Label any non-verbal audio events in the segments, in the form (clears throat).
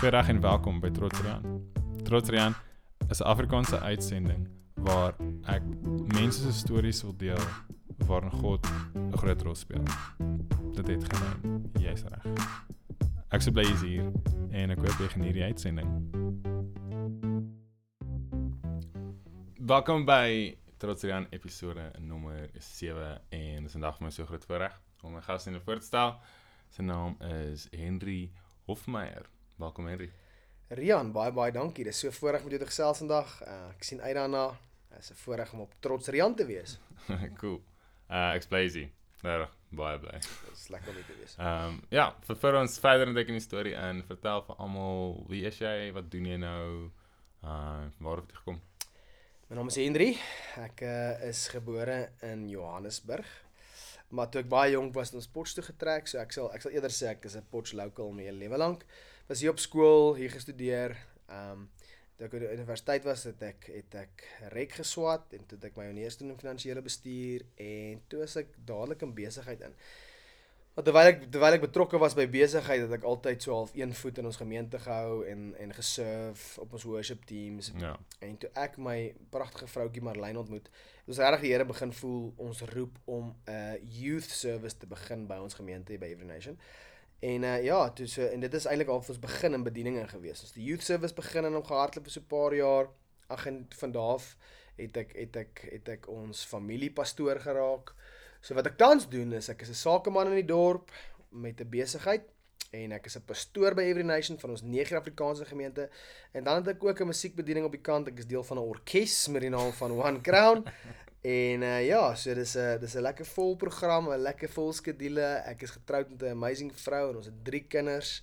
Goeiedag en welkom by Trotsrian. Trotsrian is 'n Afrikaanse uitsending waar ek mense se stories wil deel waarin God 'n groot rol speel. Dit het geneem. Jy's reg. Ek sou bly jy's hier en ek hoop jy geniet die uitsending. Welkom by Trotsrian episode nommer 7 en dis vandag vir my so groot voorreg om my gas in te voorstel. Sy naam is Henry Hofmeyer. Welkom Henry. Rian, baie baie dankie. Dis so voorreg met jou te gesels vandag. Uh, ek sien uit daarna. Dit is 'n voorreg om op trots Rian te wees. (laughs) cool. Uh ek bly. Nou, baie bly. Dit is lekker om hier te wees. Ehm um, ja, vir vir ons verder in die storie en vertel vir almal wie is jy? Wat doen jy nou? Uh waar het jy gekom? My naam is Henry. Ek uh, is gebore in Johannesburg. Maar toe ek baie jonk was, het ons Potch toe getrek, so ek sal ek sal eerder sê ek is 'n Potch local my hele lewe lank was hier op skool, hier gestudeer. Ehm um, toe ek by die universiteit was, het ek het ek rek geswat en toe het ek my honeurs doen in finansiële bestuur en toe was ek dadelik in besigheid in. Want terwyl ek terwyl ek betrokke was by besigheid, het ek altyd so half een voet in ons gemeente gehou en en geserve op ons worship teams. Ja. En toe ek my pragtige vroutjie Marlene ontmoet, het ons regtig die Here begin voel ons roep om 'n uh, youth service te begin by ons gemeente by Every Nation. En uh ja, toe so en dit is eintlik al ons begin in bedieninge gewees. Ons die youth service begin en hom gehardloop vir so 'n paar jaar. Ag en van daardie het ek het ek het ek ons familiepastoor geraak. So wat ek tans doen is ek is 'n sakeman in die dorp met 'n besigheid en ek is 'n pastoor by Every Nation van ons nege Afrikaanse gemeente en dan het ek ook 'n musiekbediening op die kant. Ek is deel van 'n orkes met die naam van One Crown En uh, ja, so dis 'n dis 'n lekker vol program, 'n lekker vol skedule. Ek is getroud met 'n amazing vrou en ons het drie kinders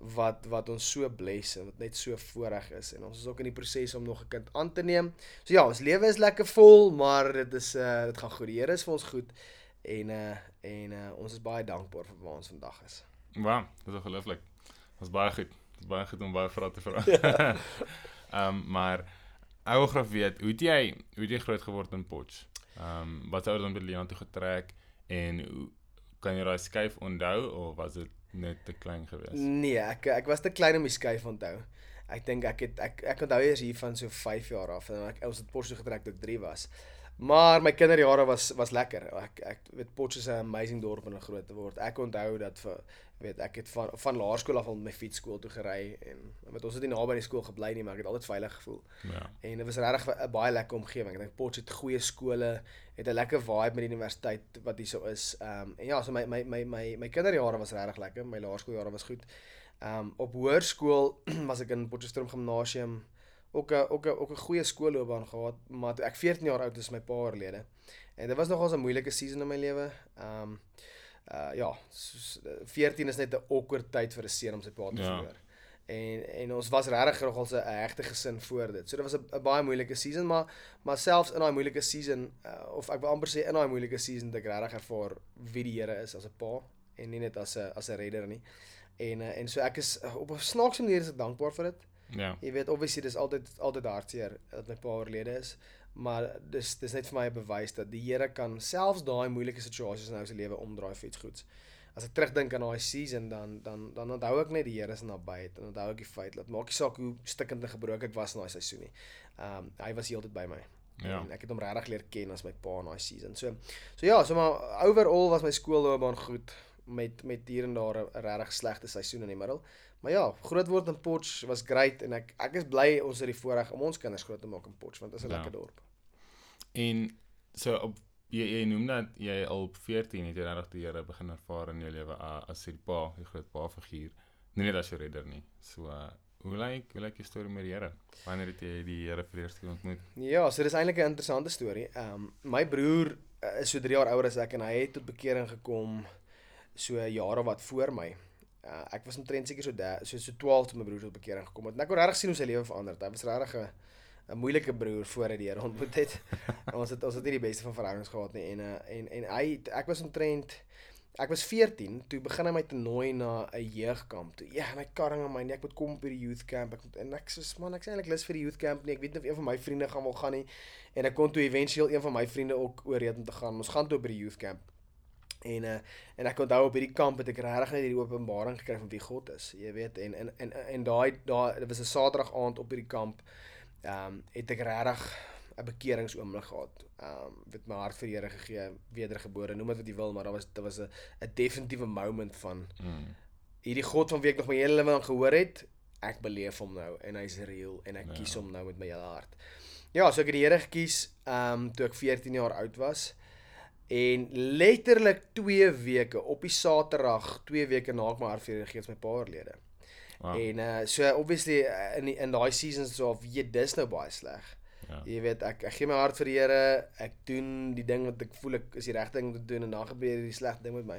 wat wat ons so bless en wat net so voorreg is en ons is ook in die proses om nog 'n kind aan te neem. So ja, ons lewe is lekker vol, maar dit is uh dit gaan goed. Die Here is vir ons goed en uh en uh ons is baie dankbaar vir waar ons vandag is. Wow, dit is ongelooflik. Is baie goed. Dit is baie goed om baie vrae te vra. (laughs) (laughs) Ehm um, maar Ek wil graag weet, hoe het jy hoe het jy groot geword in Potch? Ehm um, wat dan by Leon toe getrek en hoe kan jy daai skuif onthou of was dit net te klein geweest? Nee, ek ek was te klein om die skuif onthou. Ek dink ek het ek ek onthou eers hier van so 5 jaar af en ek ons het Potch toe getrek toe ek 3 was. Maar my kinderjare was was lekker. Ek ek weet Potch is 'n amazing dorp en 'n groot te word. Ek onthou dat vir weet ek het van van laerskool af al met my fiets skool toe gery en met ons het nie naby die skool gebly nie maar ek het altyd veilig gevoel. Ja. En dit was regtig 'n baie lekker omgewing. Ek dink Potch het goeie skole, het 'n lekker vibe met die universiteit wat hier so is. Ehm um, en ja, so my my my my my kinderjare was regtig lekker. My laerskooljare was goed. Ehm um, op hoërskool (clears throat) was ek in Potchefstroom Gimnasium ook 'n ook 'n ook 'n goeie skoolloopbaan gehad, maar ek 14 jaar oud is my pa oorlede. En dit was nogals 'n moeilike season in my lewe. Ehm um, uh ja, soos, 14 is net 'n awkward tyd vir 'n seun om sy pa te ja. verloor. En en ons was regtig nog al 'n hegte gesin voor dit. So dit was 'n baie moeilike season, maar maar selfs in daai moeilike season uh, of ek wil amper sê in daai moeilike season het ek regtig ervaar wie die Here is as 'n pa en nie net as 'n as 'n redder nie. En uh, en so ek is op 'n snaakse manier is ek dankbaar vir dit. Ja. Jy weet obviously dis altyd altyd hartseer dat my pa oorlede is maar dis dis net vir my 'n bewys dat die Here kan selfs daai moeilike situasies in ons lewe omdraai vir iets goeds. As ek terugdink aan daai season dan dan dan onthou ek net die Here se nabyheid en onthou ek die feit dat maak nie saak hoe stikkend en gebroken ek was in daai seisoen nie. Ehm um, hy was heeltyd by my. Ja. En ek het hom regtig leer ken as my pa in daai season. So so ja, so maar overall was my skoolloopbaan goed met met hier en daar 'n regtig slegte seisoen in die middel. Maar ja, groot word in Potch was great en ek ek is bly ons het die voorreg om ons kinders groot te maak in Potch want dit is 'n ja. lekker dorp. En so op jy, jy noem dat jy al op 14 het jy regtig die Here begin ervaar in jou lewe as sy pa, die groot pa figuur. Nie net as jou redder nie. So uh, hoe lyk hoe lyk die storie met die Here? Wanneer het jy die Here vir eers ontmoet? Ja, so dis eintlik 'n interessante storie. Ehm um, my broer uh, is so 3 jaar ouer as ek en hy het tot bekering gekom so jare wat voor my. Uh, ek was omtrent seker so so so 12 toe my broer tot bekering gekom het. En ek kon regtig sien hoe sy lewe verander het. Hy was regtig 'n 'n moeilike broer voor hy die Here ontmoet het. (laughs) ons het ons het nie die beste van verhoudings gehad nie en uh, en en hy ek was omtrent ek was 14 toe begin hy my te nooi na 'n jeugkamp toe. Ja, en hy karring aan my nee, ek moet kom by die youth camp. Ek moet en ek sê man, ek sê eintlik lus vir die youth camp nie. Ek weet nie of een van my vriende gaan wil gaan nie. En ek kon toe éventueel een van my vriende ook oorreed om te gaan. Ons gaan toe by die youth camp. En uh, en ek onthou op hierdie kamp het ek regtig net hierdie openbaring gekry van wie God is. Jy weet en en en en daai daai dit was 'n Saterdag aand op hierdie kamp. Ehm um, het ek regtig 'n bekeringsoomblik gehad. Ehm um, het my hart vir die Here gegee, wedergebore, noem dit wat jy wil, maar daar was dit was 'n 'n definitiewe moment van Mm. hierdie God van wie ek nog my hele lewe aan gehoor het, ek beleef hom nou en hy's real en ek ja. kies hom nou met my hele hart. Ja, so ek het die Here gekies ehm um, toe ek 14 jaar oud was. En letterlik 2 weke op die Saterdag, 2 weke na ek my hart vir die Here gegee het, is my pa oorlede. Wow. En uh so obviously uh, in die, in daai seasons so of weet dis nou baie sleg. Ja. Jy weet ek ek gee my hart vir die Here, ek doen die ding wat ek voel ek is die regte ding om te doen en dan gebeur hierdie slegte ding met my.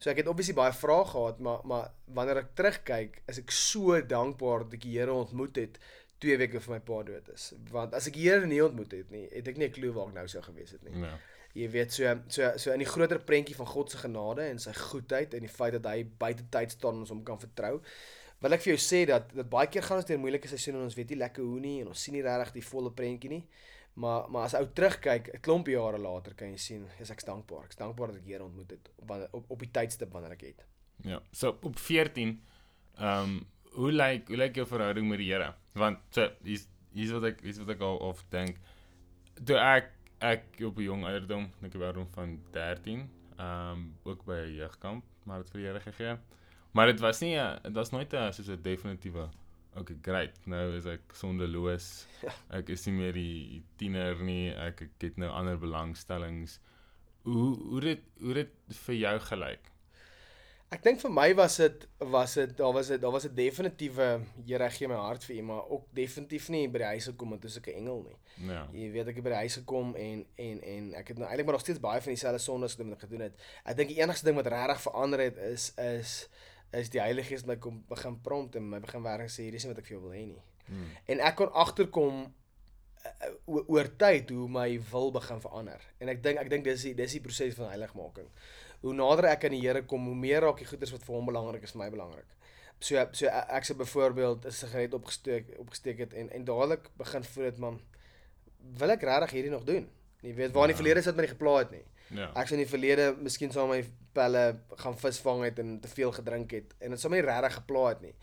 So ek het obviously baie vrae gehad, maar maar wanneer ek terugkyk, is ek so dankbaar dat ek die Here ontmoet het 2 weke voor my pa dood is. Want as ek die Here nie ontmoet het nie, het ek nie 'n klou waar ek nou sou gewees het nie. Ja. Jy weet so so so in die groter prentjie van God se genade en sy goedheid en die feit dat hy buite tyd staan en ons hom kan vertrou. Wil ek vir jou sê dat dat baie keer gaan ons deur moeilike seisoene en ons weet nie lekker hoe nie en ons sien nie regtig die volle prentjie nie. Maar maar as ou terugkyk, 'n klomp jare later kan jy sien, is ek dankbaar. Ek's dankbaar dat ek Here ontmoet het wanneer- op, op die tydstip wanneer ek het. Ja. So op 14 ehm um, hoe lyk hoe lyk jou verhouding met die Here? Want so hier's hier's wat ek hier's wat ek al of dink. Toe ek ek op 'n jong ouderdom, dink ek ouderdom van 13, ehm um, ook by 'n jeugkamp, maar dit vir die Here gegee. Maar dit was nie 'n dit was nooit 'n soos 'n definitiewe Okay, great. Nou is ek sondeloos. Ja. Ek is nie meer die tiener nie. Ek, ek het nou ander belangstellings. Hoe hoe dit hoe dit vir jou gelyk? Ek dink vir my was dit was dit daar was dit daar was 'n definitiewe Here gee my hart vir U, maar ook definitief nie by die huis gekom het soos ek 'n engel nie. Ja. Jy weet ek het by die huis gekom en en en ek het nou eintlik maar nog steeds baie van dieselfde sondes gedoen wat ek gedoen het. Ek dink die enigste ding wat regtig verander het is is is die Heilige Gees my kom begin prompt en my begin werk sê hierdie is nie wat ek vir jou wil hê nie. Hmm. En ek kon agterkom uh, o- oor tyd hoe my wil begin verander. En ek dink ek dink dis die dis die proses van heiligmaking. Hoe nader ek aan die Here kom, hoe meer raak die goeders wat vir hom belangrik is vir my belangrik. So so ek sê byvoorbeeld 'n sigaret opgesteek opgesteek het en en dadelik begin voel dit man wil ek regtig hierdie nog doen? Jy weet waar in die Ja. verlede sit my nie gepla het nie. Ja. Ek sou in die verlede miskien saam met my pelle gaan visvang het en te veel gedrink het en dit sou my nie regtig gepla het nie.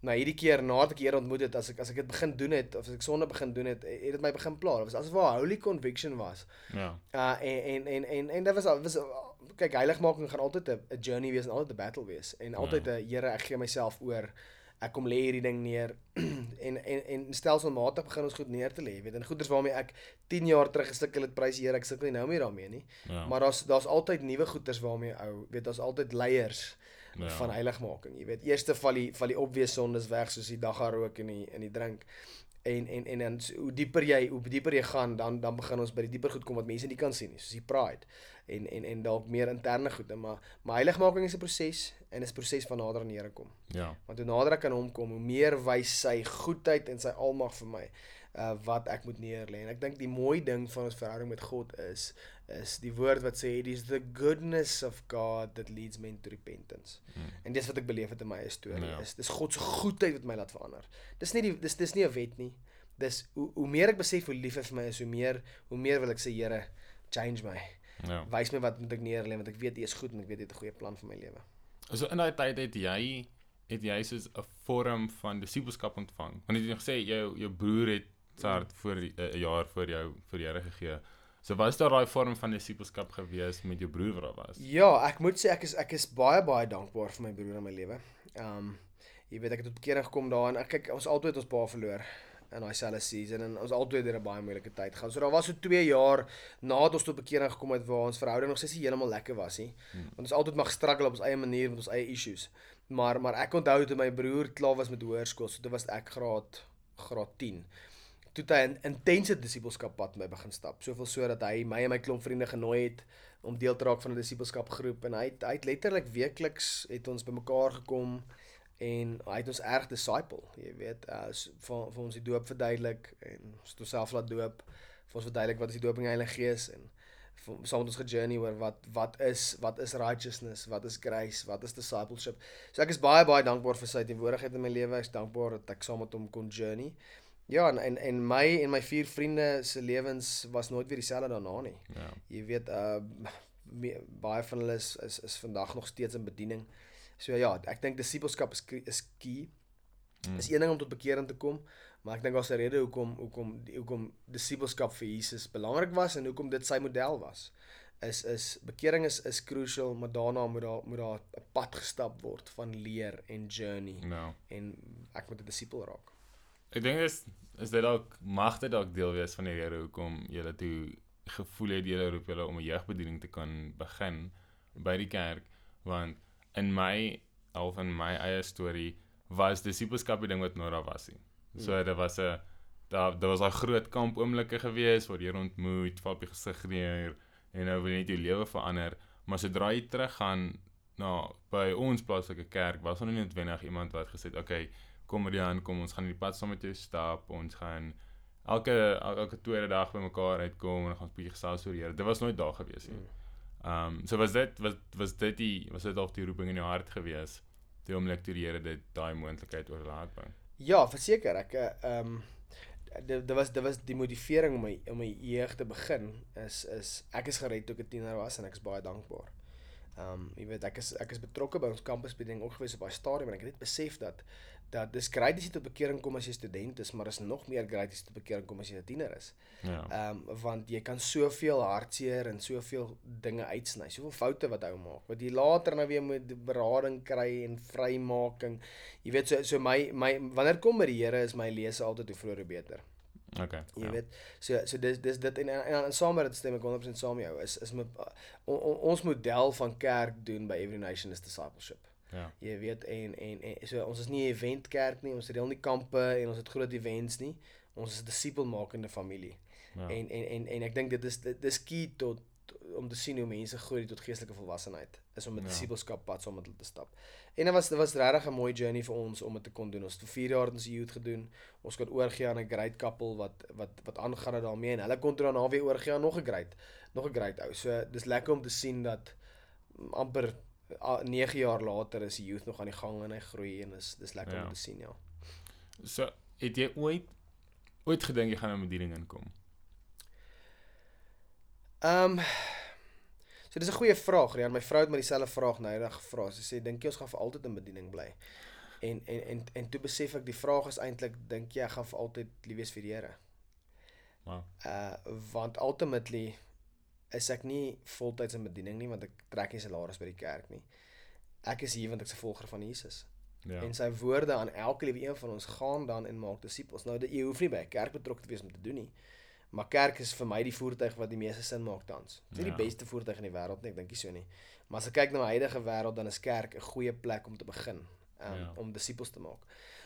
Maar hierdie keer nadat ek Here ontmoet het, as ek as ek dit begin doen het of as ek sonde begin doen het, het dit my begin pla. Dit was asof 'n holy conviction was. Ja. Uh en en en en, en dit was al was kyk heiligmaking gaan altyd 'n journey wees en altyd 'n battle wees en altyd 'n Here ek gee myself oor. Ek kom lê hierdie ding neer (clears throat) en en en stelselmatig begin ons goed neer te lê, weet. En goeders waarmee ek 10 jaar terug gesukkel het, prys Here, ek sukkel nie nou meer daarmee nie. Ja. Maar daar's daar's altyd nuwe goeders waarmee ou, weet daar's altyd leiers ja. ja. van heiligmaking. Jy weet, eerste val die val die obvious sondes weg soos die daggarook en die in die drink. En en en dan hoe dieper jy hoe dieper jy gaan, dan dan begin ons by die dieper goed kom wat mense nie kan sien nie, soos die pride en en en dalk meer interne goede, maar maar heiligmaking is 'n proses en is 'n proses van nader aan die Here kom. Ja. Want hoe nader ek aan hom kom, hoe meer wys sy goedheid en sy almag vir my uh wat ek moet neerlê. En ek dink die mooi ding van ons verhouding met God is is die woord wat sê it is the goodness of God that leads men to repentance. Hmm. En dis wat ek beleef het in my storie Ja. is dis God se goedheid wat my laat verander. Dis nie die dis dis nie 'n wet nie. Dis hoe hoe meer ek besef hoe lief hy vir my is, hoe meer hoe meer wil ek sê Here, change my. Ja. Wys my wat moet ek neerlê want ek weet U is goed en ek weet U het 'n goeie plan vir my lewe. So in daai tyd het jy het jy soos 'n vorm van disipelskap ontvang. Want jy het gesê jou jou broer het sy hart voor 'n jaar voor jou vir Here gegee. So was daar daai vorm van disipelskap gewees met jou broer wat daar was? Ja, ek moet sê ek is ek is baie baie dankbaar vir my broer in my lewe. Um jy weet ek het tot bekering gekom daarin. Ek kyk ons altyd ons pa verloor in daai selfde season en ons altyd deur 'n baie moeilike tyd gaan. So daar was so 2 jaar nadat ons tot bekering gekom het waar ons verhouding nog steeds nie heeltemal lekker was nie. Hmm. Want ons altyd mag struggle op ons eie manier met ons eie issues. Maar maar ek onthou toe my broer klaar was met hoërskool, so toe was ek graad graad 10 toe hy 'n intense disipelskap pad met my begin stap. Soveel so dat hy my en my klomp vriende genooi het om deel te raak van 'n disipelskap groep en hy het, hy het letterlik weekliks het ons bymekaar gekom en hy het ons erg disciple, jy weet, as vir vir ons die doop verduidelik en ons het onsself laat doop, vir ons verduidelik wat is die doop in die Heilige Gees en vir- saam met ons gejourney oor wat wat is wat is righteousness, wat is grace, wat is discipleship. So ek is baie baie dankbaar vir sy teenwoordigheid in my lewe. Ek is dankbaar dat ek saam met hom kon journey. Ja, en en, en my en my vier vriende se lewens was nooit weer dieselfde daarna nie. Ja. Jy weet, uh me, baie van hulle is is is vandag nog steeds in bediening. So ja, ek dink disippelskap is is key. Mm. Is een ding om tot bekering te kom, maar ek dink daar's 'n rede hoekom hoekom hoekom disippelskap vir Jesus belangrik was en hoekom dit sy model was. Is is bekering is is crucial, maar daarna moet daar moet daar 'n pad gestap word van leer en journey Nou. en ek moet 'n disipel raak. Ek dink is is dit dalk mag dit dalk deel wees van die rede hoekom julle toe gevoel het julle roep julle om 'n jeugbediening te kan begin by die kerk want in my al van my eie storie was disipelskap die ding wat nou daar was nie. So dit was 'n daar daar was 'n groot kamp oomblikke gewees waar jy ontmoet, val op die gesig neer en nou wil jy net jou lewe verander, maar sodra jy teruggaan na by ons plaaslike kerk was daar nie noodwendig iemand wat gesê het, "Oké, okay, kom Rian, kom ons gaan in die pad saam met jou stap. Ons gaan elke el- elke tweede dag by mekaar uitkom en dan gaan ons bietjie gesels oor die Here. Dit was nooit daar gewees nie. Ehm um, so was dit was was dit die was dit dalk die roeping in jou hart gewees? Die oomblik toe die Here dit daai moontlikheid oorlaat bring. Ja, verseker ek eh, ehm um, dit dit was dit was die motivering om my om my jeug te begin is is ek is gered toe ek 'n tiener was en ek is baie dankbaar. Ehm um, jy weet ek is ek is betrokke by ons kampusbediening ook gewees op daai stadium en ek het net besef dat dat dis great as jy tot bekering kom as jy student is, maar is nog meer great as jy tot bekering kom as jy 'n tiener is. Ja. Ehm um, want jy kan soveel hartseer en soveel dinge uitsny, soveel foute wat ou maak. Wat jy later nou weer moet berading kry en vrymaking. Jy weet so so my my wanneer kom by die Here is my lese altyd hoe vroeër hoe beter. Okay. Jy ja. weet. So so dis dis dit en en, en, en saam met dit stem ek 100% saam met jou. Is is my on, on, ons model van kerk doen by Every Nation is discipleship. Ja. Jy weet en en, en so ons is nie 'n eventkerk nie, ons reël nie kampe en ons het groot events nie. Ons is 'n disipelmakende familie. Ja. En en en en ek dink dit is dit dis key tot om te sien hoe mense groei tot geestelike volwassenheid is om 'n Ja. disipelskap pad saam met hulle te stap. En dit was dit was regtig 'n mooi journey vir ons om dit te kon doen. Ons het vir 4 jaar in ons youth gedoen. Ons kon oorgie aan 'n great couple wat wat wat aangaan het daarmee en hulle kon toe daarna weer oorgie aan nog 'n great nog 'n great ou. So dis lekker om te sien dat mm, amper ah, 9 jaar later is die youth nog aan die gang en hy groei en dis dis lekker Ja. om te sien, ja. So het jy ooit ooit gedink jy gaan in 'n bediening inkom? Ehm um, So dis 'n goeie vraag, Rian. My vrou het my dieselfde vraag nou eendag gevra. Sy sê dink jy ons gaan vir altyd in bediening bly? En en en en toe besef ek die vraag is eintlik dink jy ek gaan vir altyd lief wees vir die Here? Wow. Uh want ultimately is ek nie voltyds in bediening nie want ek trek nie salaris by die kerk nie. Ek is hier want ek's 'n volger van Jesus. Ja. En sy woorde aan elke liewe een van ons gaan dan en maak disippels. Nou jy hoef nie by 'n kerk betrokke te wees om te doen nie. Maar kerk is vir my die voertuig wat die meeste sin maak tans. Dis nie Ja. die beste voertuig in die wêreld nie, ek dink nie so nie. Maar as ek kyk na my huidige wêreld dan is kerk 'n goeie plek om te begin. Um, Ja. om disippels te maak.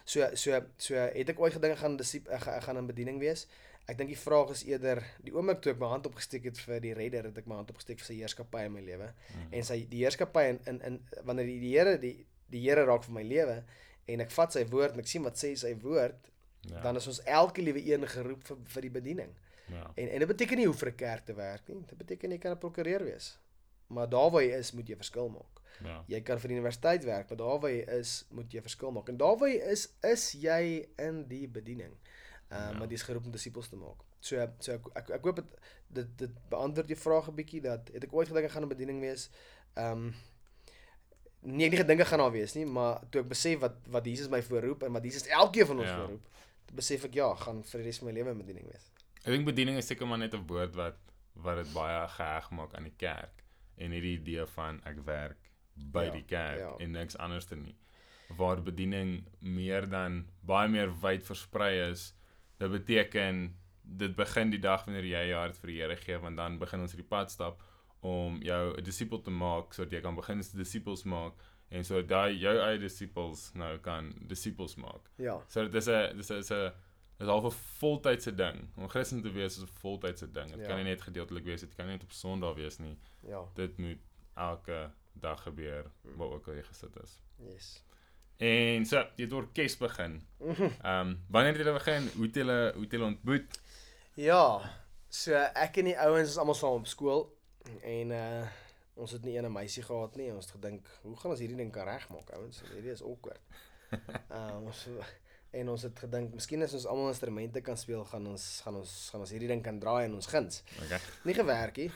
So so so het ek ooit gedink gaan disip ek gaan, gaan in bediening wees. Ek dink die vraag is eerder die oomblik toe ek my hand opgesteek het vir die redder, het ek my hand opgesteek vir sy heerskappy in my lewe. Mm. En sy die heerskappy in in, in wanneer die, die Here die die Here raak vir my lewe en ek vat sy woord en ek sien wat sê sy woord, Ja. dan is ons elke liewe een geroep vir vir die bediening. Ja. En en dit beteken nie hoe vir 'n kerk te werk nie. Dit beteken jy kan 'n prokureur wees. Maar daar waar jy is, moet jy verskil maak. Ja. Jy kan vir die universiteit werk, maar daar waar jy is, moet jy verskil maak. En daar waar jy is, is jy in die bediening. Uh Ja. maar dis geroep om disippels te maak. So so ek ek, ek hoop dit dit dit beantwoord jou vraag 'n bietjie dat het ek ooit gedink ek gaan in bediening wees. Um nee, ek het nie gedink ek gaan daar wees nie, maar toe ek besef wat wat Jesus my voorroep en wat Jesus elkeen van ons Ja. voorroep, besef ek ja, gaan vir die res van my lewe in bediening wees. Ek dink bediening is seker maar net 'n woord wat wat dit baie geheg maak aan die kerk en hierdie idee van ek werk by Ja, die kerk ja. en niks anders te nie. Waar bediening meer dan baie meer wyd versprei is. Dit beteken dit begin die dag wanneer jy jou hart vir die Here gee want dan begin ons hierdie pad stap om jou 'n disipel te maak sodat jy kan begin as disippels maak en sodat daai jou eie disippels nou kan disippels maak. Ja. So dit is 'n dis is 'n dis half 'n voltydse ding. Om Christen te wees is 'n voltydse ding. Dit Ja. kan nie net gedeeltelik wees, dit kan nie net op Sondag wees nie. Ja. Dit moet elke dag gebeur waar ook al jy gesit is. Yes. En so, jy het orkes begin. (laughs) Ehm um, wanneer het julle begin? Hoe het julle hoe het julle ontmoet? Ja. So ek en die ouens is almal saam op skool en uh ons het nie een meisie gehad nie. Ons het gedink, hoe gaan ons hierdie ding kan regmaak, ouens? Hierdie is awkward. (laughs) Uh ons en ons het gedink, miskien as ons almal instrumente kan speel, gaan ons gaan ons gaan ons hierdie ding kan draai in ons guns. Okay. Nie gewerk nie.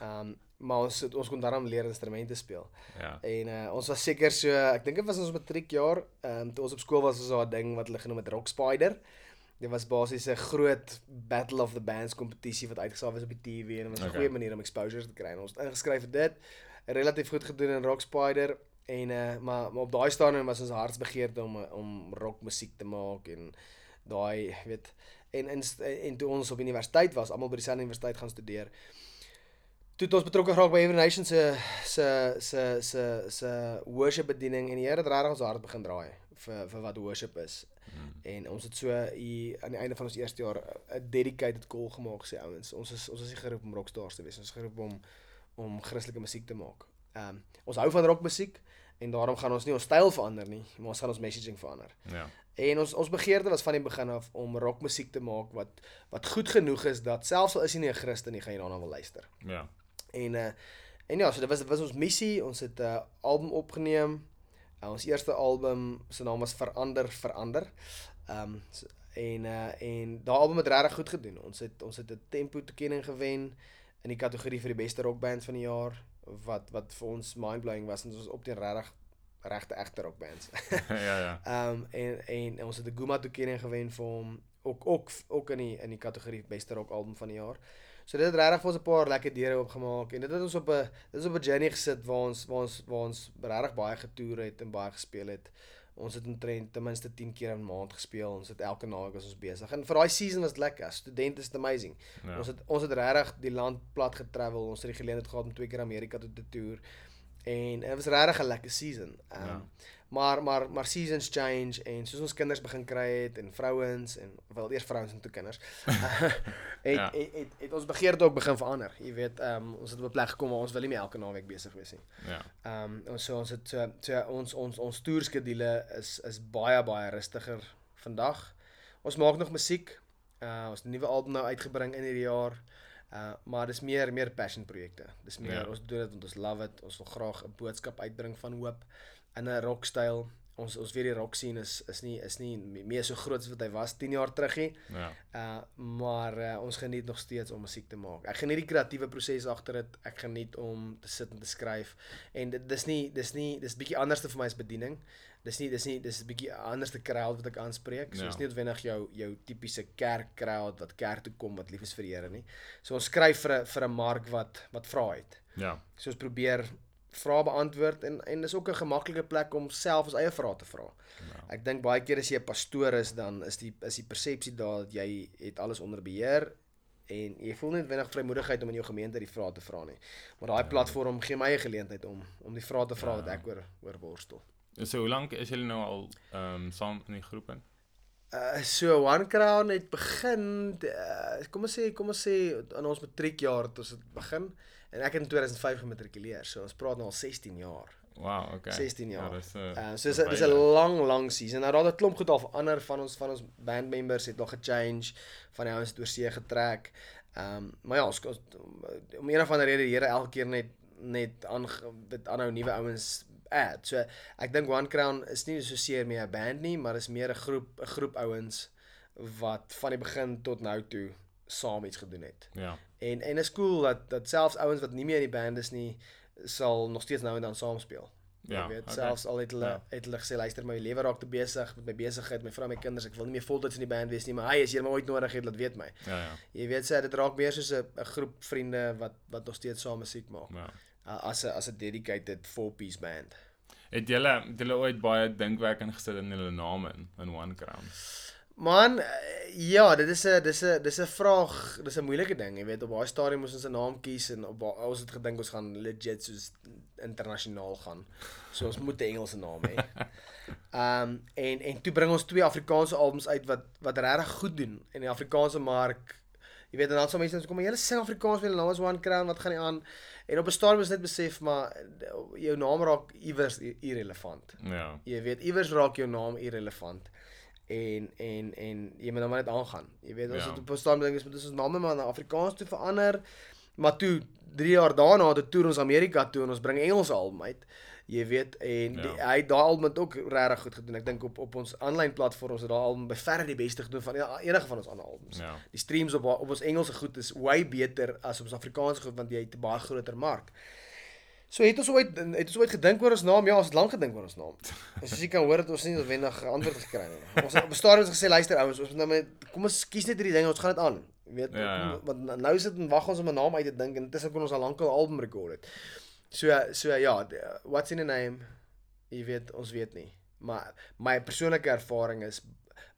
Um (laughs) maar ons het, ons kon daarom leer instrumente speel. Ja. En uh, ons was seker so, ek dink dit was ons matriekjaar, ehm um, toe ons op skool was, was daar 'n ding wat hulle genoem het Rock Spider. Dit was basies 'n groot Battle of the Bands kompetisie wat uitgesaai was op die TV en dit was 'n Okay. goeie manier om exposure te kry. En ons het ingeskryf vir dit. Relatief goed gedoen in Rock Spider en uh, maar, maar op daai stadium was ons hartsbegeerte om eh, om rockmusiek te maak en daai weet en en en toe ons op universiteit was, almal by dieselfde universiteit gaan studeer. Toe het ons betrokke geraak by Every Nation se se se se se worship bediening en die Here het regtig ons hart begin draai vir vir wat worship is. Mm. En ons het so hier aan die einde van ons eerste jaar 'n dedicated call gemaak sê ouens. Ons is ons is nie geroep om rockstars te wees. Ons is geroep om om Christelike musiek te maak. Ehm um, ons hou van rockmusiek en daarom gaan ons nie ons styl verander nie, maar ons gaan ons messaging verander. Ja. En ons ons begeerte was van die begin af om rockmusiek te maak wat wat goed genoeg is dat selfs al is jy nie 'n Christen nie, gaan jy daarna wil luister. Ja. En uh en ja, so dit was dit was ons missie. Ons het 'n uh, album opgeneem. Uh, ons eerste album se naam was Verander Verander. Ehm um, so, en uh en daai album het regtig goed gedoen. Ons het ons het 'n tempo toekenning gewen in die kategorie vir die beste rockband van die jaar wat wat vir ons mindblowing was en ons was op teen regtig regte egte rockbands. (laughs) ja, ja. Ehm um, en en ons het 'n Guma toekenning gewen vir hom ook ook ook in die in die kategorie beste rock album van die jaar. So dit het regtig vir ons 'n paar lekker deure oopgemaak en dit het ons op 'n dit is op 'n journey gesit waar ons waar ons waar ons regtig baie getoer het en baie gespeel het. Ons het omtrent ten minste 10 keer 'n maand gespeel. Ons het elke naweek was ons besig. En vir daai season was dit lekker. Student is it amazing. ja. Ons het ons het regtig die land plat getravel. Ons het die geleentheid gehad om twee keer Amerika toe te toer. En dit was regtig 'n lekker season. Um, Ja. maar maar maar seasons change en soos ons kinders begin kry het en vrouens en wel eers vrouens en toe kinders. (laughs) (laughs) het, Ja. het, het het ons begeerte ook begin verander. Jy weet, um, ons het op 'n plek gekom waar ons wil nie meer elke naweek besig wees nie. Ja. Ehm um, ons so ons het so, so ons ons ons toerskedule is is baie baie rustiger vandag. Ons maak nog musiek. Uh ons het 'n nuwe album nou uitgebring in hierdie jaar. Uh maar dis meer meer passion projekte. Dis meer Ja. ons doen dit want ons love it. Ons wil graag 'n boodskap uitbring van hoop in 'n rockstyl. Ons ons weet die rock scene is is nie is nie meer so groot as wat hy was 10 jaar terug nie. Ja. Uh maar uh, ons geniet nog steeds om musiek te maak. Ek geniet die kreatiewe proses agter dit. Ek geniet om te sit en te skryf. En dit dis nie dis nie dis bietjie anders vir my as bediening. Dis nie dis nie dis 'n bietjie anders te crowd wat ek aanspreek. So Ja. dis nie noodwendig jou jou tipiese kerk crowd wat kerk toe kom wat lief is vir die Here nie. So ons skryf vir 'n vir 'n mark wat wat vra het. Ja. So ons probeer vrae beantwoord en en dis ook 'n gemaklike plek om self ons eie vrae te vra. Ja. Ek dink baie keer as jy 'n pastoor is, dan is die is die persepsie daar dat jy het alles onder beheer en jy voel nie noodwendig vrymoedigheid om in jou gemeente die vrae te vra nie. Maar daai Ja. platform gee my 'n geleentheid om om die vrae te vra Ja. wat ek oor oor worstel. So hoe lank is julle nou al ehm um, saam in die groep in? Uh so One Crown het begin uh, kom ons sê kom ons sê in ons matriekjaar het ons dit begin en ek het in 2005 gematrikuleer. So ons praat nou al 16 jaar. Wow, okay. 16 jaar. Ja, dis 'n Uh, so dis 'n dis 'n lang lang season. Nou daar het 'n klomp goed al verander van ons van ons band members het nog gechange van die ouens het oor see getrek. Ehm um, maar ja, ons, ons om een of ander rede die Here elke keer net net aan dit aanhou nuwe ouens add. So ek dink One Crown is nie so seer meer 'n band nie, maar is meer 'n groep 'n groep ouens wat van die begin tot nou toe saam iets gedoen het. Ja. En en is cool dat dat selfs ouens wat nie meer in die band is nie sal nog steeds nou en dan saam speel. Ja, Jy weet, okay. selfs al het hulle Ja. het hulle gesê luister my lewe raak te besig met my besigheid, my vrou, my kinders, ek wil nie meer voltyds in die band wees nie, maar hy as jy my ooit nodig het, laat weet my. Ja, ja. Jy weet sê dit raak meer soos 'n groep vriende wat wat nog steeds saam musiek maak. Ja. Uh, as 'n as 'n dedicated four piece band. Het julle het julle ooit baie dinkwerk ingesit in julle name in, in One Crown? Man, eh, ja, dit is 'n dis 'n dis 'n vraag, dis 'n moeilike ding, jy weet, op daai stadium moes ons 'n naam kies en op daai- ons het gedink ons gaan legit soos internasionaal gaan. So ons moet 'n Engelse naam hê. Ehm (laughs) um, en en toe bring ons twee Afrikaanse albums uit wat wat regtig goed doen in die Afrikaanse mark. Jy weet en dan sal mense kom, maar julle sing Afrikaans met 'n naam as One Crown, wat gaan nie aan? En op 'n stadium is net besef maar eh, jou naam raak iewers irrelevant. Ja. Jy weet iewers raak jou naam irrelevant. En en en jy moet nou maar net aangaan. Jy weet ons Ja. het op 'n stadium dink ons moet ons name maar na Afrikaans toe verander. Maar toe 3 jaar daarna het toer ons Amerika toe en ons bring Engelse album uit. Jy weet en die, Ja. hy het daai album het ook regtig goed gedoen. Ek dink op op ons aanlyn platforms het daai album by verre die beste gedoen van ja, enige van ons ander albums. Ja. Die streams op op ons Engelse goed is way beter as op ons Afrikaanse goed want jy het 'n baie groter mark. So het ons ooit het ons ooit gedink oor ons naam? Ja, ons het lank gedink oor ons naam. En soos jy kan hoor het ons nie noodwendig antwoord gekry nie. Ons het op 'n stadium gesê luister ouens, ons moet nou met kom ons kies net hierdie ding, ons gaan dit aan. Jy weet, Ja, ja. want nou sit en wag ons om 'n naam uit te dink en intussen kon ons al lank 'n album rekord het. So so ja, what's in a name? Jy weet, ons weet nie. Maar my persoonlike ervaring is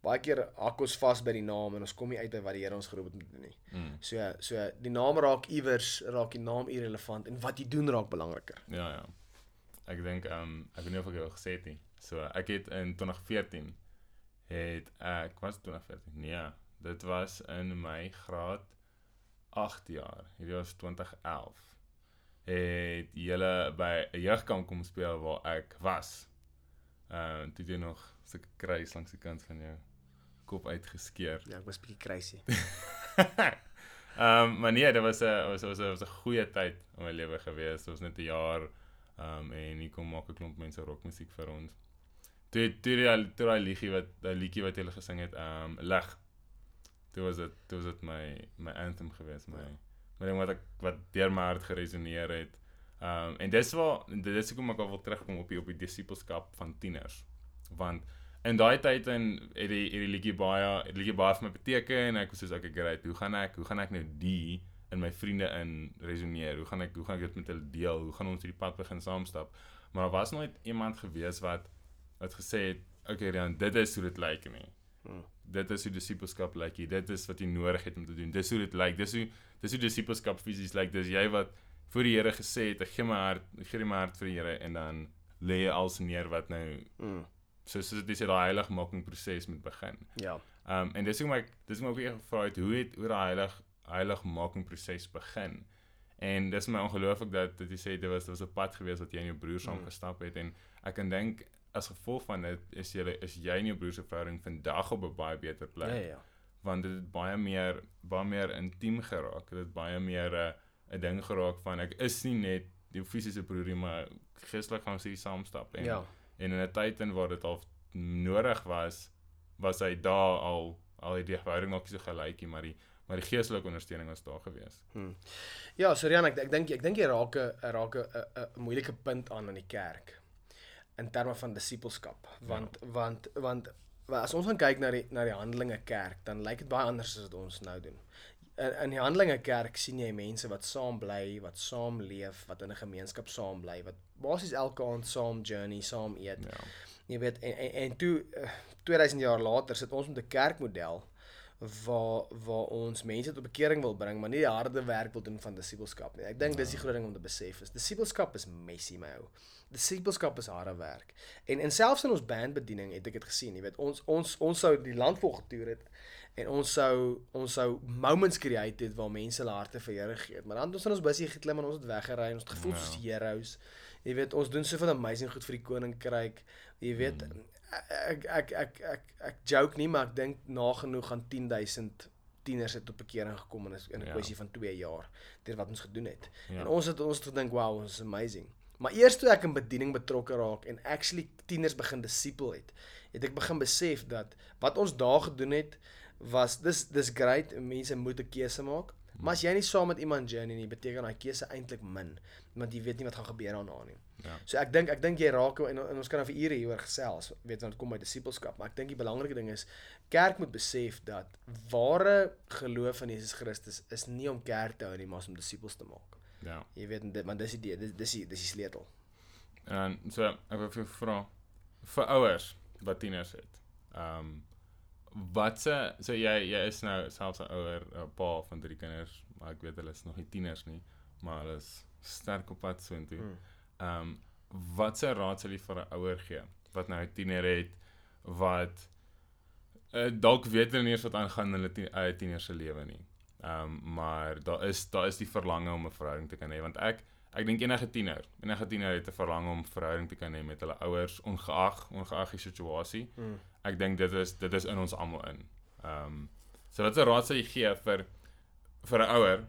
baie keer hak ons vas by die naam en ons kom nie uit by wat die Here ons geroep het om te doen nie. Mm. So so die naam raak iewers raak die naam irrelevant en wat jy doen raak belangriker. Ja, ja. Ek dink ehm um, ek weet nie of ek dit gesê het nie. So ek het in 2014 het ek was 2014. Nee, dit was in my graad 8 jaar. Hierdie was 2011. Het julle by 'n jeugkamp kom speel waar ek was. Ehm uh, toe jy nog so 'n kruis langs die kant van jou kop uitgeskeer. Ja, ek was bietjie crazy. (laughs) Ehm um, maar nee, dit was 'n was was was 'n goeie tyd in my lewe gewees. Dit was net 'n jaar ehm um, en hier kom maak 'n klomp mense rockmusiek vir ons. Toe toe die toe daai liedjie wat daai liedjie wat hulle gesing het, ehm um, lig. Toe was dit toe was dit my my anthem gewees, my my ding wat ek wat deur my hart geresoneer het. Ehm um, en dis waar dit is hoekom ek wil terugkom op die op die disipelskap van tieners. Want in daai tyd en het die het die liedjie baie het liedjie baie vir my beteken en ek was soos okay great hoe gaan ek hoe gaan ek nou die in my vriende in resoneer hoe gaan ek hoe gaan ek dit met hulle deel hoe gaan ons hierdie pad begin saamstap maar daar was nooit iemand gewees wat wat gesê het okay dan dit is hoe dit lyk nie Hmm. Dit is hoe disipelskap lyk hier dit is wat jy nodig het om te doen dis hoe dit lyk dis hoe dis hoe disipelskap fisies lyk dis jy wat voor die Here gesê het ek gee my hart ek gee my hart vir die Here en dan lê jy als neer wat nou Mm. so soos dit is daai heiligmaking proses moet begin. Ja. Ehm um, en dis hoekom ek dis hoekom ek ook gevra het hoe het hoe daai heilig heiligmaking proses begin. En dis my ongelooflik dat dat jy sê dit was dit was 'n pad gewees wat jy en jou broer saam Mm. gestap het en ek kan dink as gevolg van dit is jy is jy en jou broer se verhouding vandag op 'n baie beter plek Ja, ja, ja. want dit het baie meer baie meer intiem geraak. Dit het baie meer 'n 'n ding geraak van ek is nie net die fisiese broer nie, maar geestelik gaan ons hier saamstap en Ja. en in 'n tyd in waar dit al nodig was, was hy daar al al die verhouding nog so gelykie, maar die maar die geestelike ondersteuning was daar gewees. Ja, so Rian, ek ek dink ek dink jy raak 'n raak 'n 'n moeilike punt aan in die kerk in terme van disipelskap, want ja. want want as ons gaan kyk na die na die Handelinge kerk, dan lyk dit baie anders as wat ons nou doen. In in die Handelinge kerk sien jy mense wat saam bly, wat saam leef, wat in 'n gemeenskap saam bly, wat basies elke aand saam journey, saam eet. Ja. Jy weet en en, en toe eh, 2000 jaar later sit ons met 'n kerkmodel waar waar ons mense tot bekering wil bring, maar nie die harde werk wil doen van disipelskap nie. Ek dink dis die groot ding om te besef is disipelskap is messy my ou. Disipelskap is harde werk. En en selfs in ons bandbediening het ek dit gesien, jy weet, ons ons ons sou die land vol getoer het en ons sou ons sou moments create het waar mense hulle harte vir Here gee het. Maar dan het ons in ons busjie geklim en ons het weggery en ons het gevoel Ja. soos heroes. Jy weet, ons doen soveel amazing goed vir die koninkryk. Jy weet, Mm. ek ek ek ek ek joke nie, maar ek dink nagenoeg gaan 10000 tieners het tot bekering gekom in 'n in 'n Ja. kwessie van 2 jaar deur wat ons gedoen het. Ja. En ons het ons het gedink, wow, ons is amazing. Maar eers toe ek in bediening betrokke raak en actually tieners begin disipel het, het ek begin besef dat wat ons daar gedoen het was dis dis great, mense moet 'n keuse maak. Maar as jy nie saam met iemand journey nie, beteken daai keuse eintlik min, want jy weet nie wat gaan gebeur daarna nie. Ja. So ek dink ek dink jy raak en, en ons kan nou vir ure hieroor gesels, weet want dit kom by disipelskap, maar ek dink die belangrike ding is kerk moet besef dat ware geloof in Jesus Christus is nie om kerk te hou nie, maar om disippels te maak. Ja. Jy weet dit maar dis die dis dis die, dis die sleutel. En so ek wil vir jou vra vir ouers wat tieners het. Ehm um, wat se so jy jy is nou selfs 'n ouer pa van drie kinders, maar ek weet hulle is nog nie tieners nie, maar hulle is sterk op pad soontoe. Mm. Ehm um, wat se raad sal jy vir 'n ouer gee wat nou 'n tiener het wat uh, dalk weet hulle nie eens wat aangaan in hulle tien, eie tiener se lewe nie. Ehm um, maar daar is daar is die verlange om 'n verhouding te kan hê want ek ek dink enige tiener, enige tiener het 'n verlange om verhouding te kan hê met hulle ouers ongeag ongeag die situasie. Mm. Ek dink dit is dit is in ons almal in. Ehm um, so wat 'n raad sal jy gee vir vir 'n ouer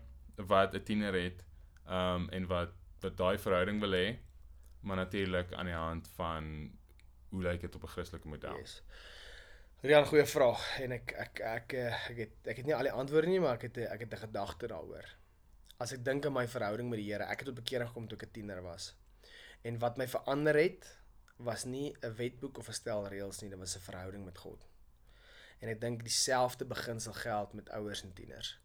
wat 'n tiener het Ehm um, en wat wat daai verhouding wil hê, maar natuurlik aan die hand van hoe lyk dit op 'n Christelike model? Yes. Rian, goeie vraag en ek ek ek ek het ek het nie al die antwoorde nie, maar ek het ek het 'n gedagte daaroor. As ek dink aan my verhouding met die Here, ek het tot bekering gekom toe ek 'n tiener was. En wat my verander het, was nie 'n wetboek of 'n stel reëls nie, dit was 'n verhouding met God. En ek dink dieselfde beginsel geld met ouers en tieners.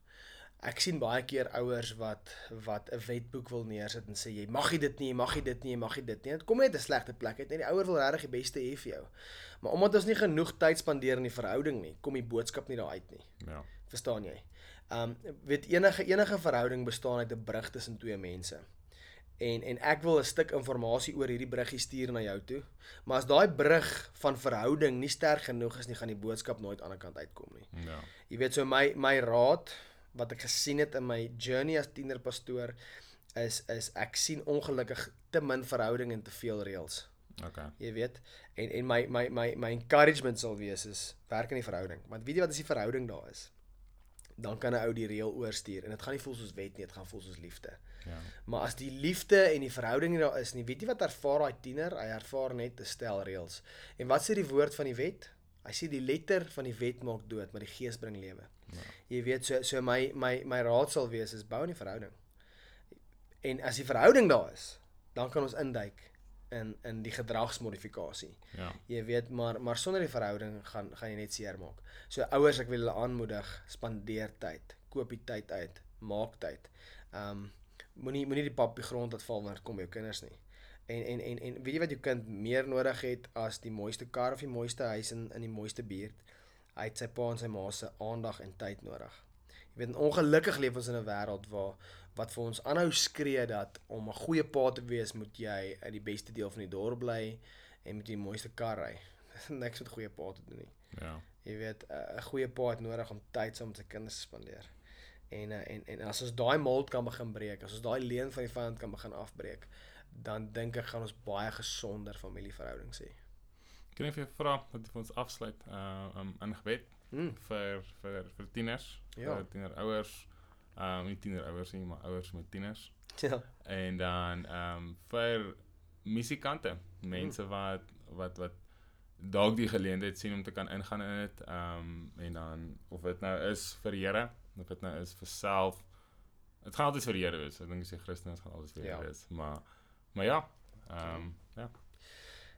Ek sien baie keer ouers wat wat 'n wetboek wil neersit en sê jy mag nie dit nie, jy mag nie dit nie, jy mag nie dit nie. Dit kom net 'n slegte plek uit. Net die ouer wil regtig die beste hê vir jou. Maar omdat ons nie genoeg tyd spandeer in die verhouding nie, kom die boodskap nie daar uit nie. Ja. Verstaan jy? Um weet enige enige verhouding bestaan uit 'n brug tussen twee mense en en ek wil 'n stuk inligting oor hierdie bruggie stuur na jou toe. Maar as daai brug van verhouding nie sterk genoeg is nie, gaan die boodskap nooit aan die kant uitkom nie. Ja. Jy weet so my my raad wat ek gesien het in my journey as tienerpastoor is is ek sien ongelukkig te min verhouding en te veel reëls. Okay. Jy weet en en my my my my encouragement sal wees is werk in die verhouding. Want weet jy wat as die verhouding daar is? Dan kan 'n ou die reël oorstuur en dit gaan nie voel soos wet nie, dit gaan voel soos liefde. Ja. Maar as die liefde en die verhouding nie daar is nie, weet jy wat ervaar daai tiener? Hy ervaar net 'n stel reëls. En wat sê die woord van die wet? Hy sê die letter van die wet maak dood, maar die gees bring lewe. Ja. Jy weet so so my my my raad sal wees is bou 'n verhouding. En as die verhouding daar is, dan kan ons induik in in die gedragsmodifikasie. Ja. Jy weet maar maar sonder die verhouding gaan gaan jy net seer maak. So ouers, ek wil hulle aanmoedig, spandeer tyd, koop die tyd uit, maak tyd. Um moenie moenie die pap die grond laat val wanneer kom jou kinders nie. En en en en weet jy wat jou kind meer nodig het as die mooiste kar of die mooiste huis in in die mooiste buurt? Hy het sy pa en sy ma se aandag en tyd nodig. Jy weet ongelukkig leef ons in 'n wêreld waar wat vir ons aanhou skree dat om 'n goeie pa te wees moet jy in die beste deel van die dorp bly en met die mooiste kar ry. (laughs) Niks met goeie pa te doen nie. Ja. Jy weet 'n goeie pa het nodig om tyd saam met sy kinders te spandeer. En eh, en en as ons daai mold kan begin breek, as ons daai leen van die vyand kan begin afbreek, dan dink ek gaan ons baie gesonder familieverhoudings hê. Kan ek vir jou vra dat ons afsluit uh um, in gebed Mm. vir vir vir tieners, Ja. vir tienerouers, um nie tienerouers nie, maar ouers met tieners. Ja. En dan um vir musikante, mense wat wat wat dalk die geleentheid sien om te kan ingaan in dit, um en dan of dit nou is vir Here, of dit nou is vir self. Dit gaan altyd vir die Here wees. Ek dink as jy Christen is, gaan alles vir die Ja. Here wees. Maar maar ja, um ja.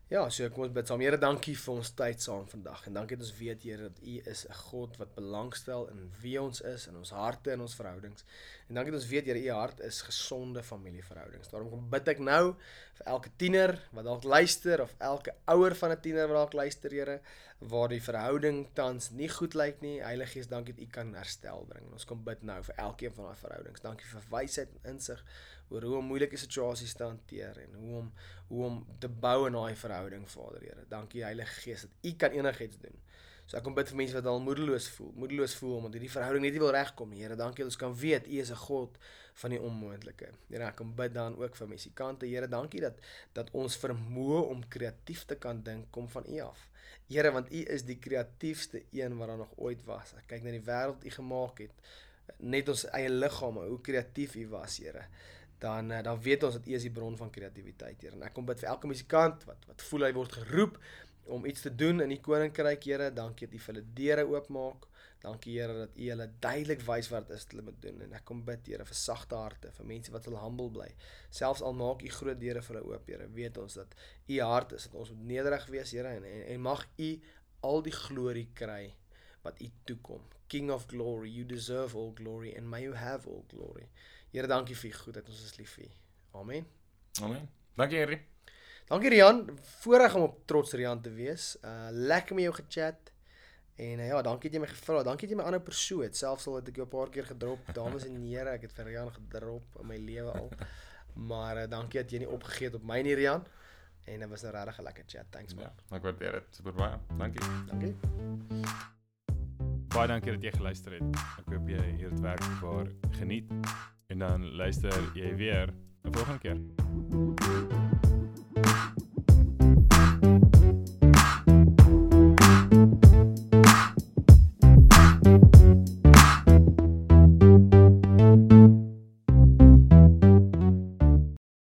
Ja, so kom ons bid saam. Here, dankie vir ons tyd saam vandag. En dankie dat ons weet Here dat U is 'n God wat belangstel in wie ons is, in ons harte en ons verhoudings. En dankie dat ons weet Here, U hart is gesonde familieverhoudings. Daarom kom bid ek nou vir elke tiener wat dalk luister of elke ouer van 'n tiener wat dalk luister, Here, waar die verhouding tans nie goed lyk nie. Heilige Gees, dankie dat U kan herstel bring. En ons kom bid nou vir elkeen van daai verhoudings. Dankie vir wysheid en insig oor hoe om moeilike situasies te hanteer en hoe om hoe om te bou in daai verhouding, Vader Here. Dankie Heilige Gees dat U kan enigiets doen. So ek kom bid vir mense wat al moedeloos voel, moedeloos voel omdat hierdie verhouding net nie wil regkom nie. Here, dankie dat ons kan weet U is 'n God van die onmoontlike. Here, ek kom bid dan ook vir musikante. Here, dankie dat dat ons vermoë om kreatief te kan dink kom van U af. Here, want U is die kreatiefste een wat daar nog ooit was. Ek kyk na die wêreld U gemaak het, net ons eie liggame, hoe kreatief U was, Here dan eh, dan weet ons dat U is die bron van kreatiwiteit, Here. En ek kom bid vir elke musikant wat wat voel hy word geroep om iets te doen in die koninkryk, Here. Dankie dat U vir hulle deure oopmaak. Dankie Here dat U hulle duidelik wys wat is hulle moet doen. En ek kom bid, Here, vir sagte harte, vir mense wat wil humble bly. Selfs al maak U groot deure vir hulle oop, Here, weet ons dat U hart is dat ons moet nederig wees, Here, en, en en mag U al die glorie kry wat U toekom. King of glory, you deserve all glory and may you have all glory. Here, dankie vir u goedheid. Ons is lief vir u. Amen. Amen. Dankie Henry. Dankie Rian, voorreg om op trots Rian te wees. Uh lekker met jou gechat. En uh, ja, dankie dat jy my gevra. Dankie dat jy my aanhou persoon het. Selfs al het ek jou 'n paar keer gedrop. Dames en here, ek het vir Rian gedrop in my lewe al. Maar uh, dankie dat jy nie opgegee het op my nie Rian. En dit was 'n regtig lekker chat. Thanks man. Ja, ek waardeer dit super baie. Dankie. Dankie. Baie dankie dat jy geluister het. Ek hoop jy het dit werklik waar geniet. En dan luister jy weer 'n volgende keer.